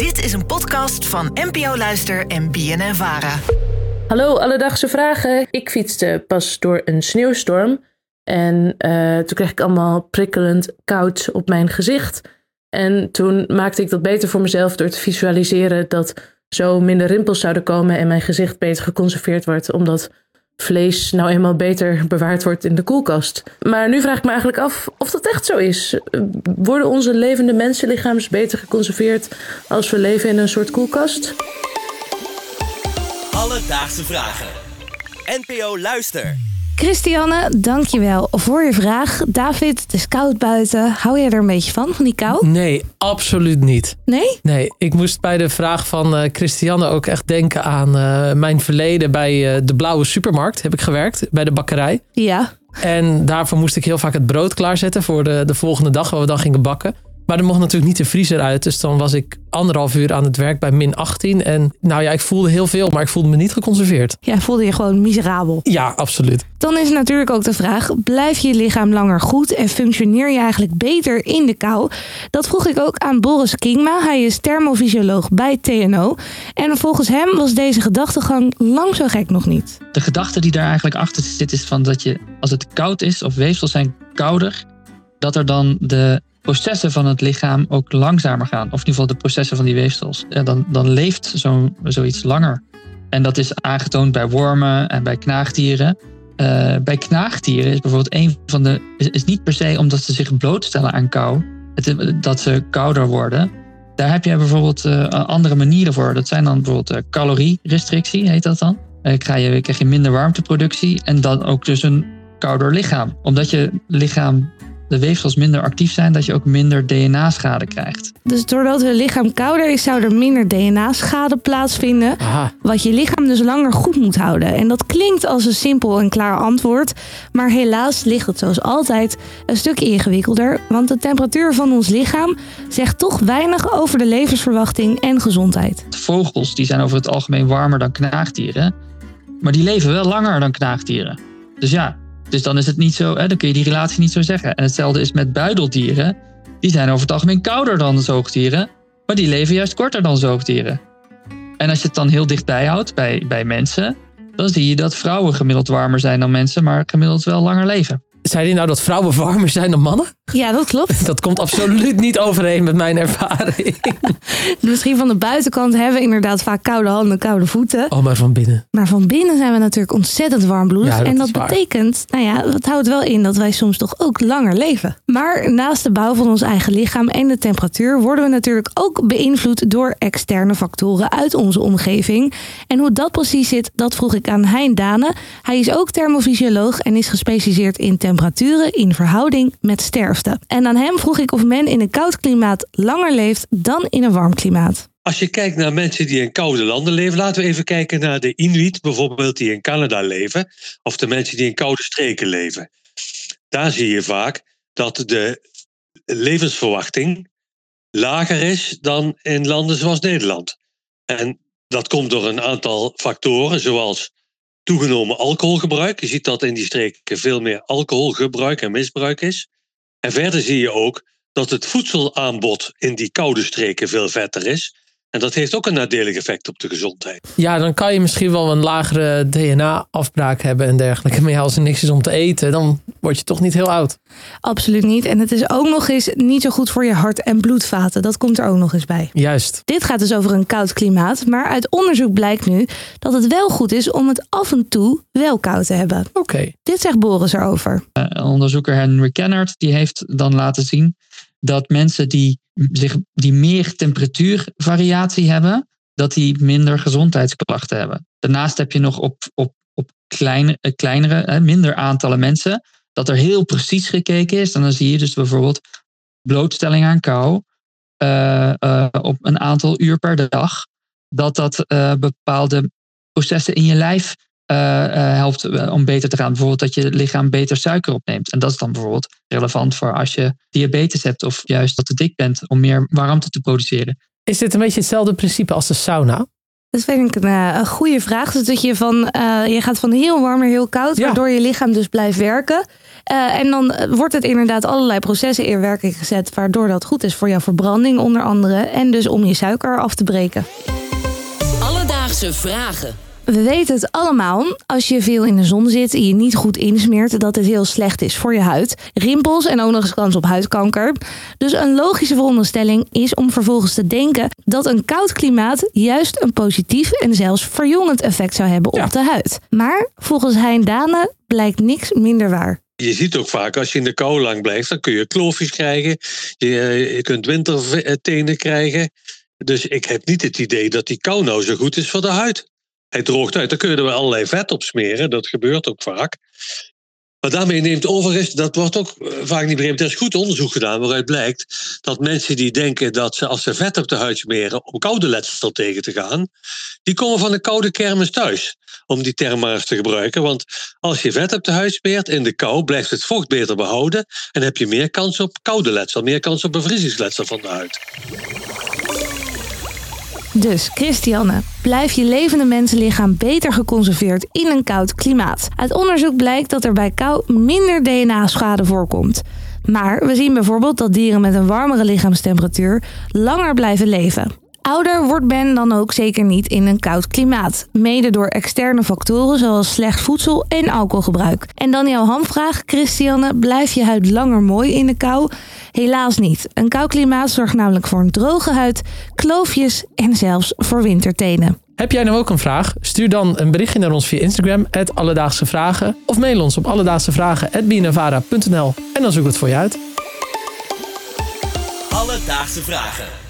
Dit is een podcast van NPO Luister en BNN Vara. Hallo Alledaagse Vragen. Ik fietste pas door een sneeuwstorm. En eh, toen kreeg ik allemaal prikkelend koud op mijn gezicht. En toen maakte ik dat beter voor mezelf door te visualiseren dat zo minder rimpels zouden komen en mijn gezicht beter geconserveerd wordt, omdat vlees nou eenmaal beter bewaard wordt in de koelkast. Maar nu vraag ik me eigenlijk af of dat echt zo is. Worden onze levende mensenlichaams beter geconserveerd als we leven in een soort koelkast? Alledaagse vragen. NPO Luister. Christiane, dankjewel voor je vraag. David, het is koud buiten. Hou je er een beetje van, van die kou? Nee, absoluut niet. Nee? Nee, ik moest bij de vraag van uh, Christiane ook echt denken aan uh, mijn verleden bij uh, de Blauwe Supermarkt. Heb ik gewerkt, bij de bakkerij. Ja. En daarvoor moest ik heel vaak het brood klaarzetten voor de, de volgende dag, waar we dan gingen bakken. Maar er mocht natuurlijk niet de vriezer uit. Dus dan was ik anderhalf uur aan het werk bij min 18. En nou ja, ik voelde heel veel, maar ik voelde me niet geconserveerd. Ja, voelde je gewoon miserabel. Ja, absoluut. Dan is natuurlijk ook de vraag: blijf je lichaam langer goed en functioneer je eigenlijk beter in de kou? Dat vroeg ik ook aan Boris Kingma. Hij is thermofysioloog bij TNO. En volgens hem was deze gedachtegang lang zo gek nog niet. De gedachte die daar eigenlijk achter zit is van dat je als het koud is of weefsels zijn kouder, dat er dan de processen van het lichaam ook langzamer gaan. Of in ieder geval de processen van die weefsels. Dan, dan leeft zo, zoiets langer. En dat is aangetoond bij wormen en bij knaagdieren. Uh, bij knaagdieren is bijvoorbeeld een van de. Is, is, niet per se omdat ze zich blootstellen aan kou, het, dat ze kouder worden. Daar heb je bijvoorbeeld uh, andere manieren voor. Dat zijn dan bijvoorbeeld uh, calorierestrictie, heet dat dan. krijg, je, krijg je minder warmteproductie en dan ook dus een kouder lichaam. Omdat je lichaam de weefsels minder actief zijn, dat je ook minder DNA-schade krijgt. Dus doordat het lichaam kouder is, zou er minder DNA-schade plaatsvinden. Aha. Wat je lichaam dus langer goed moet houden. En dat klinkt als een simpel en klaar antwoord. Maar helaas ligt het zoals altijd een stuk ingewikkelder. Want de temperatuur van ons lichaam zegt toch weinig over de levensverwachting en gezondheid. Vogels die zijn over het algemeen warmer dan knaagdieren. Maar die leven wel langer dan knaagdieren. Dus ja, dus dan is het niet zo, hè, dan kun je die relatie niet zo zeggen. En hetzelfde is met buideldieren. Die zijn over het algemeen kouder dan zoogdieren, maar die leven juist korter dan zoogdieren. En als je het dan heel dichtbij houdt bij, bij mensen, dan zie je dat vrouwen gemiddeld warmer zijn dan mensen, maar gemiddeld wel langer leven. Zei hij nou dat vrouwen warmer zijn dan mannen? Ja, dat klopt. Dat komt absoluut niet overeen met mijn ervaring. Misschien van de buitenkant hebben we inderdaad vaak koude handen, koude voeten. Oh, maar van binnen. Maar van binnen zijn we natuurlijk ontzettend warmbloedig. Ja, dat en dat betekent, nou ja, dat houdt wel in dat wij soms toch ook langer leven. Maar naast de bouw van ons eigen lichaam en de temperatuur worden we natuurlijk ook beïnvloed door externe factoren uit onze omgeving. En hoe dat precies zit, dat vroeg ik aan Hein Dane. Hij is ook thermofysioloog en is gespecialiseerd in temperaturen in verhouding met sterfte. En aan hem vroeg ik of men in een koud klimaat langer leeft dan in een warm klimaat. Als je kijkt naar mensen die in koude landen leven, laten we even kijken naar de Inuit bijvoorbeeld die in Canada leven, of de mensen die in koude streken leven. Daar zie je vaak dat de levensverwachting lager is dan in landen zoals Nederland. En dat komt door een aantal factoren, zoals toegenomen alcoholgebruik. Je ziet dat in die streken veel meer alcoholgebruik en misbruik is. En verder zie je ook dat het voedselaanbod in die koude streken veel vetter is. En dat heeft ook een nadelig effect op de gezondheid. Ja, dan kan je misschien wel een lagere DNA-afbraak hebben en dergelijke. Maar ja, als er niks is om te eten, dan word je toch niet heel oud. Absoluut niet. En het is ook nog eens niet zo goed voor je hart- en bloedvaten. Dat komt er ook nog eens bij. Juist. Dit gaat dus over een koud klimaat. Maar uit onderzoek blijkt nu dat het wel goed is om het af en toe wel koud te hebben. Oké. Dit zegt Boris erover. Uh, onderzoeker Henry Kennard die heeft dan laten zien dat mensen die, zich, die meer temperatuurvariatie hebben, dat die minder gezondheidsklachten hebben. Daarnaast heb je nog op, op, op kleine, kleinere, minder aantallen mensen, dat er heel precies gekeken is. En dan zie je dus bijvoorbeeld blootstelling aan kou uh, uh, op een aantal uur per dag. Dat dat bepaalde processen in je lijf helpt om beter te gaan. Bijvoorbeeld dat je lichaam beter suiker opneemt. En dat is dan bijvoorbeeld relevant voor als je diabetes hebt of juist dat te dik bent om meer warmte te produceren. Is dit een beetje hetzelfde principe als de sauna? Dat vind ik een, een goede vraag. Dus dat je, van, je gaat van heel warm naar heel koud, Ja. waardoor je lichaam dus blijft werken. Uh, en dan wordt het inderdaad allerlei processen in werking gezet, waardoor dat goed is voor jouw verbranding onder andere. En dus om je suiker af te breken. Alledaagse vragen. We weten het allemaal. Als je veel in de zon zit en je niet goed insmeert, dat het heel slecht is voor je huid. Rimpels en ook nog eens kans op huidkanker. Dus een logische veronderstelling is om vervolgens te denken dat een koud klimaat juist een positief en zelfs verjongend effect zou hebben op de huid. Maar volgens Hein Dane blijkt niks minder waar. Je ziet ook vaak als je in de kou lang blijft, dan kun je kloofjes krijgen. Je, je kunt wintertenen krijgen. Dus ik heb niet het idee dat die kou nou zo goed is voor de huid. Hij droogt uit, dan kun je er allerlei vet op smeren. Dat gebeurt ook vaak. Maar daarmee neemt overigens, dat wordt ook eh, vaak niet begrepen. Er is goed onderzoek gedaan waaruit blijkt dat mensen die denken dat ze als ze vet op de huid smeren om koude letsel tegen te gaan, die komen van de koude kermis thuis. Om die term maar eens te gebruiken. Want als je vet op de huid smeert in de kou, blijft het vocht beter behouden en heb je meer kans op koude letsel, meer kans op bevriezingsletsel van de huid. Dus, Christiane, blijft je levende mensenlichaam beter geconserveerd in een koud klimaat. Uit onderzoek blijkt dat er bij kou minder DNA-schade voorkomt. Maar we zien bijvoorbeeld dat dieren met een warmere lichaamstemperatuur langer blijven leven. Ouder wordt men dan ook zeker niet in een koud klimaat. Mede door externe factoren zoals slecht voedsel en alcoholgebruik. En dan jouw hamvraag, Christiane, blijf je huid langer mooi in de kou? Helaas niet. Een koud klimaat zorgt namelijk voor een droge huid, kloofjes en zelfs voor wintertenen. Heb jij nou ook een vraag? Stuur dan een berichtje naar ons via Instagram, Alledaagse Vragen. Of mail ons op alledaagsevragen.bnnvara.nl en dan zoek ik het voor je uit. Alledaagse Vragen.